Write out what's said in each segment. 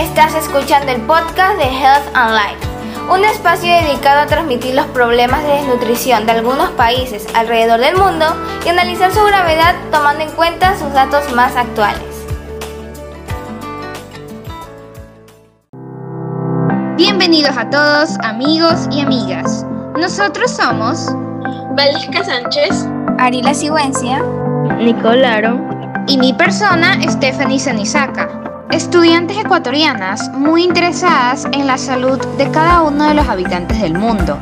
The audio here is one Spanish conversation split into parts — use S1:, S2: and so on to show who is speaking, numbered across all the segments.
S1: Estás escuchando el podcast de Health and Life, un espacio dedicado a transmitir los problemas de desnutrición de algunos países alrededor del mundo y analizar su gravedad tomando en cuenta sus datos más actuales.
S2: Bienvenidos a todos, amigos y amigas. Nosotros somos
S3: Valesca Sánchez,
S1: Arila Sigüencia,
S4: Nicolaro
S2: y mi persona, Stephanie Sanisaca. Estudiantes ecuatorianas muy interesadas en la salud de cada uno de los habitantes del mundo.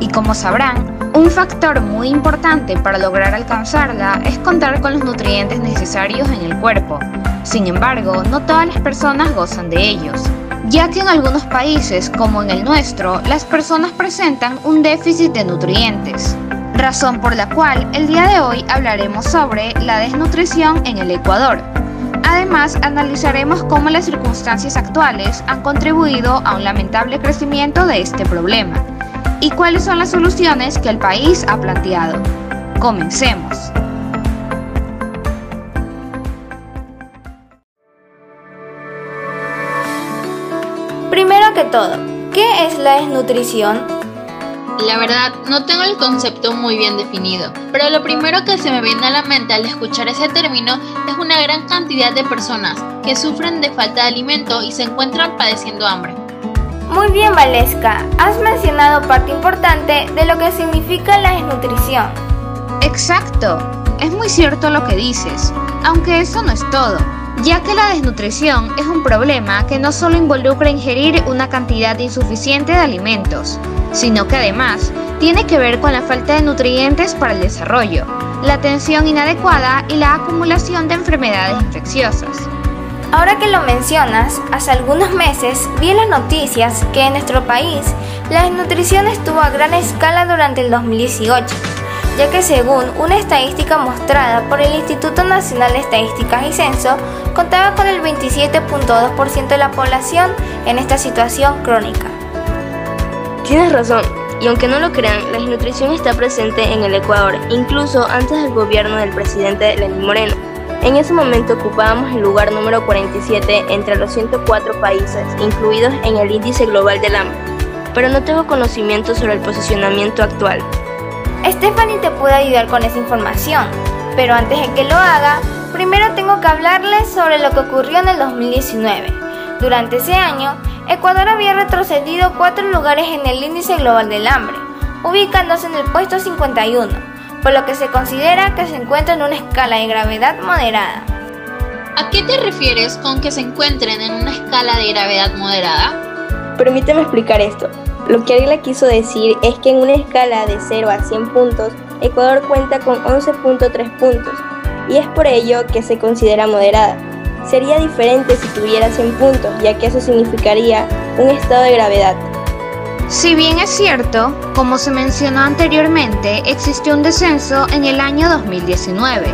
S2: Y como sabrán, un factor muy importante para lograr alcanzarla es contar con los nutrientes necesarios en el cuerpo. Sin embargo, no todas las personas gozan de ellos, ya que en algunos países, como en el nuestro, las personas presentan un déficit de nutrientes. Razón por la cual el día de hoy hablaremos sobre la desnutrición en el Ecuador Además, analizaremos cómo las circunstancias actuales han contribuido a un lamentable crecimiento de este problema y cuáles son las soluciones que el país ha planteado. Comencemos.
S1: Primero que todo, ¿qué es la desnutrición?
S3: La verdad, no tengo el concepto muy bien definido, pero lo primero que se me viene a la mente al escuchar ese término es una gran cantidad de personas que sufren de falta de alimento y se encuentran padeciendo hambre.
S1: Muy bien, Valesca, has mencionado parte importante de lo que significa la desnutrición.
S2: Exacto, es muy cierto lo que dices, aunque eso no es todo ya que la desnutrición es un problema que no solo involucra ingerir una cantidad insuficiente de alimentos, sino que además tiene que ver con la falta de nutrientes para el desarrollo, la atención inadecuada y la acumulación de enfermedades infecciosas.
S1: Ahora que lo mencionas, hace algunos meses vi en las noticias que en nuestro país la desnutrición estuvo a gran escala durante el 2018 ya que según una estadística mostrada por el Instituto Nacional de Estadísticas y Censo, contaba con el 27.2% de la población en esta situación crónica.
S4: Tienes razón, y aunque no lo crean, la desnutrición está presente en el Ecuador, incluso antes del gobierno del presidente Lenín Moreno. En ese momento ocupábamos el lugar número 47 entre los 104 países incluidos en el índice global del hambre, pero no tengo conocimiento sobre el posicionamiento actual.
S1: Stephanie te puede ayudar con esa información, pero antes de que lo haga, primero tengo que hablarles sobre lo que ocurrió en el 2019. Durante ese año, Ecuador había retrocedido cuatro lugares en el índice global del hambre, ubicándose en el puesto 51, por lo que se considera que se encuentra en una escala de gravedad moderada.
S3: ¿A qué te refieres con que se encuentren en una escala de gravedad moderada?
S4: Permíteme explicar esto. Lo que Ariela quiso decir es que en una escala de 0 a 100 puntos, Ecuador cuenta con 11.3 puntos, y es por ello que se considera moderada. Sería diferente si tuviera 100 puntos, ya que eso significaría un estado de gravedad.
S2: Si bien es cierto, como se mencionó anteriormente, existió un descenso en el año 2019,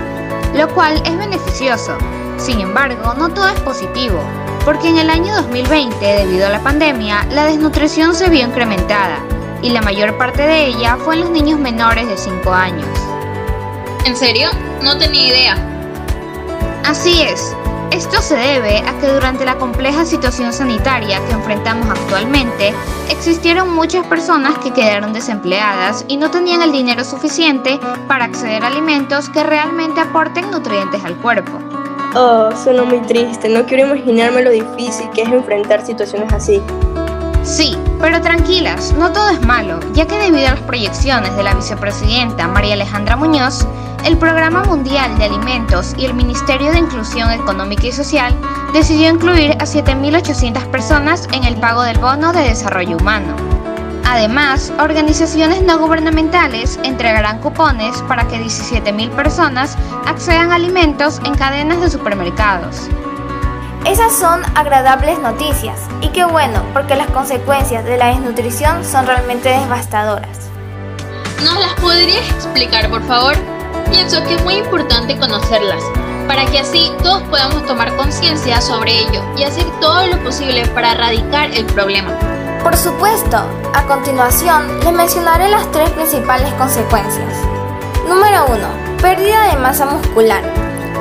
S2: lo cual es beneficioso. Sin embargo, no todo es positivo, porque en el año 2020, debido a la pandemia, la desnutrición se vio incrementada y la mayor parte de ella fue en los niños menores de 5 años.
S3: ¿En serio? No tenía idea.
S2: Así es. Esto se debe a que durante la compleja situación sanitaria que enfrentamos actualmente, existieron muchas personas que quedaron desempleadas y no tenían el dinero suficiente para acceder a alimentos que realmente aporten nutrientes al cuerpo.
S4: Oh, suena muy triste. No quiero imaginarme lo difícil que es enfrentar situaciones así.
S2: Sí, pero tranquilas, no todo es malo, ya que debido a las proyecciones de la vicepresidenta María Alejandra Muñoz, el Programa Mundial de Alimentos y el Ministerio de Inclusión Económica y Social decidió incluir a 7.800 personas en el pago del bono de desarrollo humano. Además, organizaciones no gubernamentales entregarán cupones para que 17.000 personas accedan a alimentos en cadenas de supermercados.
S1: Esas son agradables noticias y qué bueno porque las consecuencias de la desnutrición son realmente devastadoras.
S3: ¿Nos las podrías explicar por favor? Pienso que es muy importante conocerlas para que así todos podamos tomar conciencia sobre ello y hacer todo lo posible para erradicar el problema.
S1: Por supuesto, a continuación les mencionaré las tres principales consecuencias. Número 1. Pérdida de masa muscular.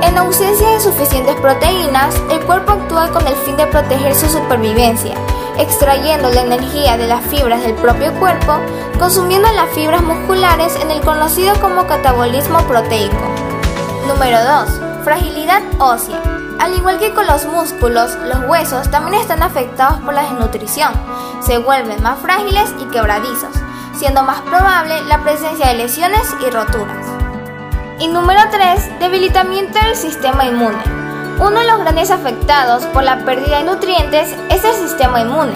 S1: En ausencia de suficientes proteínas, el cuerpo actúa con el fin de proteger su supervivencia, extrayendo la energía de las fibras del propio cuerpo, consumiendo las fibras musculares en el conocido como catabolismo proteico. Número 2. Fragilidad ósea. Al igual que con los músculos, los huesos también están afectados por la desnutrición. Se vuelven más frágiles y quebradizos, siendo más probable la presencia de lesiones y roturas. Y número 3. Debilitamiento del sistema inmune. Uno de los grandes afectados por la pérdida de nutrientes es el sistema inmune.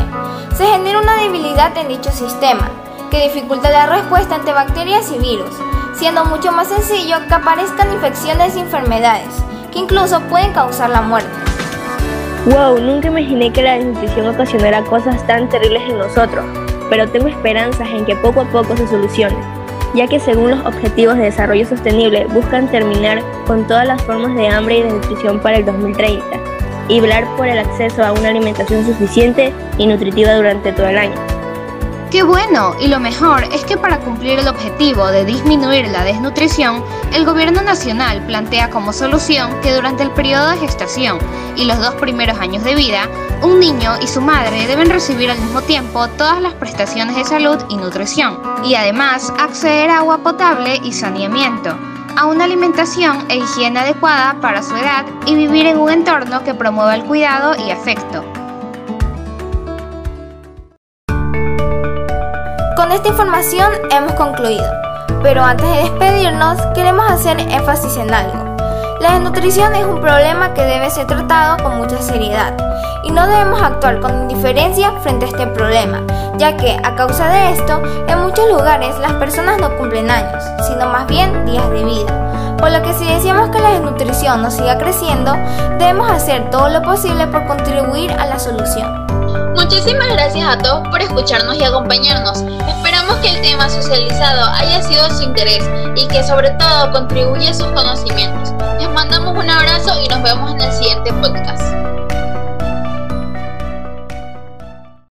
S1: Se genera una debilidad en dicho sistema, que dificulta la respuesta ante bacterias y virus, siendo mucho más sencillo que aparezcan infecciones y enfermedades, que incluso pueden causar la muerte.
S4: Wow, nunca imaginé que la desnutrición ocasionara cosas tan terribles en nosotros, pero tengo esperanzas en que poco a poco se solucione, ya que según los Objetivos de Desarrollo Sostenible buscan terminar con todas las formas de hambre y desnutrición para el 2030 y velar por el acceso a una alimentación suficiente y nutritiva durante todo el año.
S2: Qué bueno, y lo mejor es que para cumplir el objetivo de disminuir la desnutrición, el gobierno nacional plantea como solución que durante el periodo de gestación y los dos primeros años de vida, un niño y su madre deben recibir al mismo tiempo todas las prestaciones de salud y nutrición, y además acceder a agua potable y saneamiento, a una alimentación e higiene adecuada para su edad y vivir en un entorno que promueva el cuidado y afecto.
S1: Con esta información hemos concluido, pero antes de despedirnos queremos hacer énfasis en algo. La desnutrición es un problema que debe ser tratado con mucha seriedad y no debemos actuar con indiferencia frente a este problema, ya que a causa de esto, en muchos lugares las personas no cumplen años, sino más bien días de vida. Por lo que si deseamos que la desnutrición no siga creciendo, debemos hacer todo lo posible por contribuir a la solución.
S3: Muchísimas gracias a todos por escucharnos y acompañarnos. Esperamos que el tema socializado haya sido de su interés y que sobre todo contribuya a sus conocimientos. Les mandamos un abrazo y nos vemos en el siguiente podcast.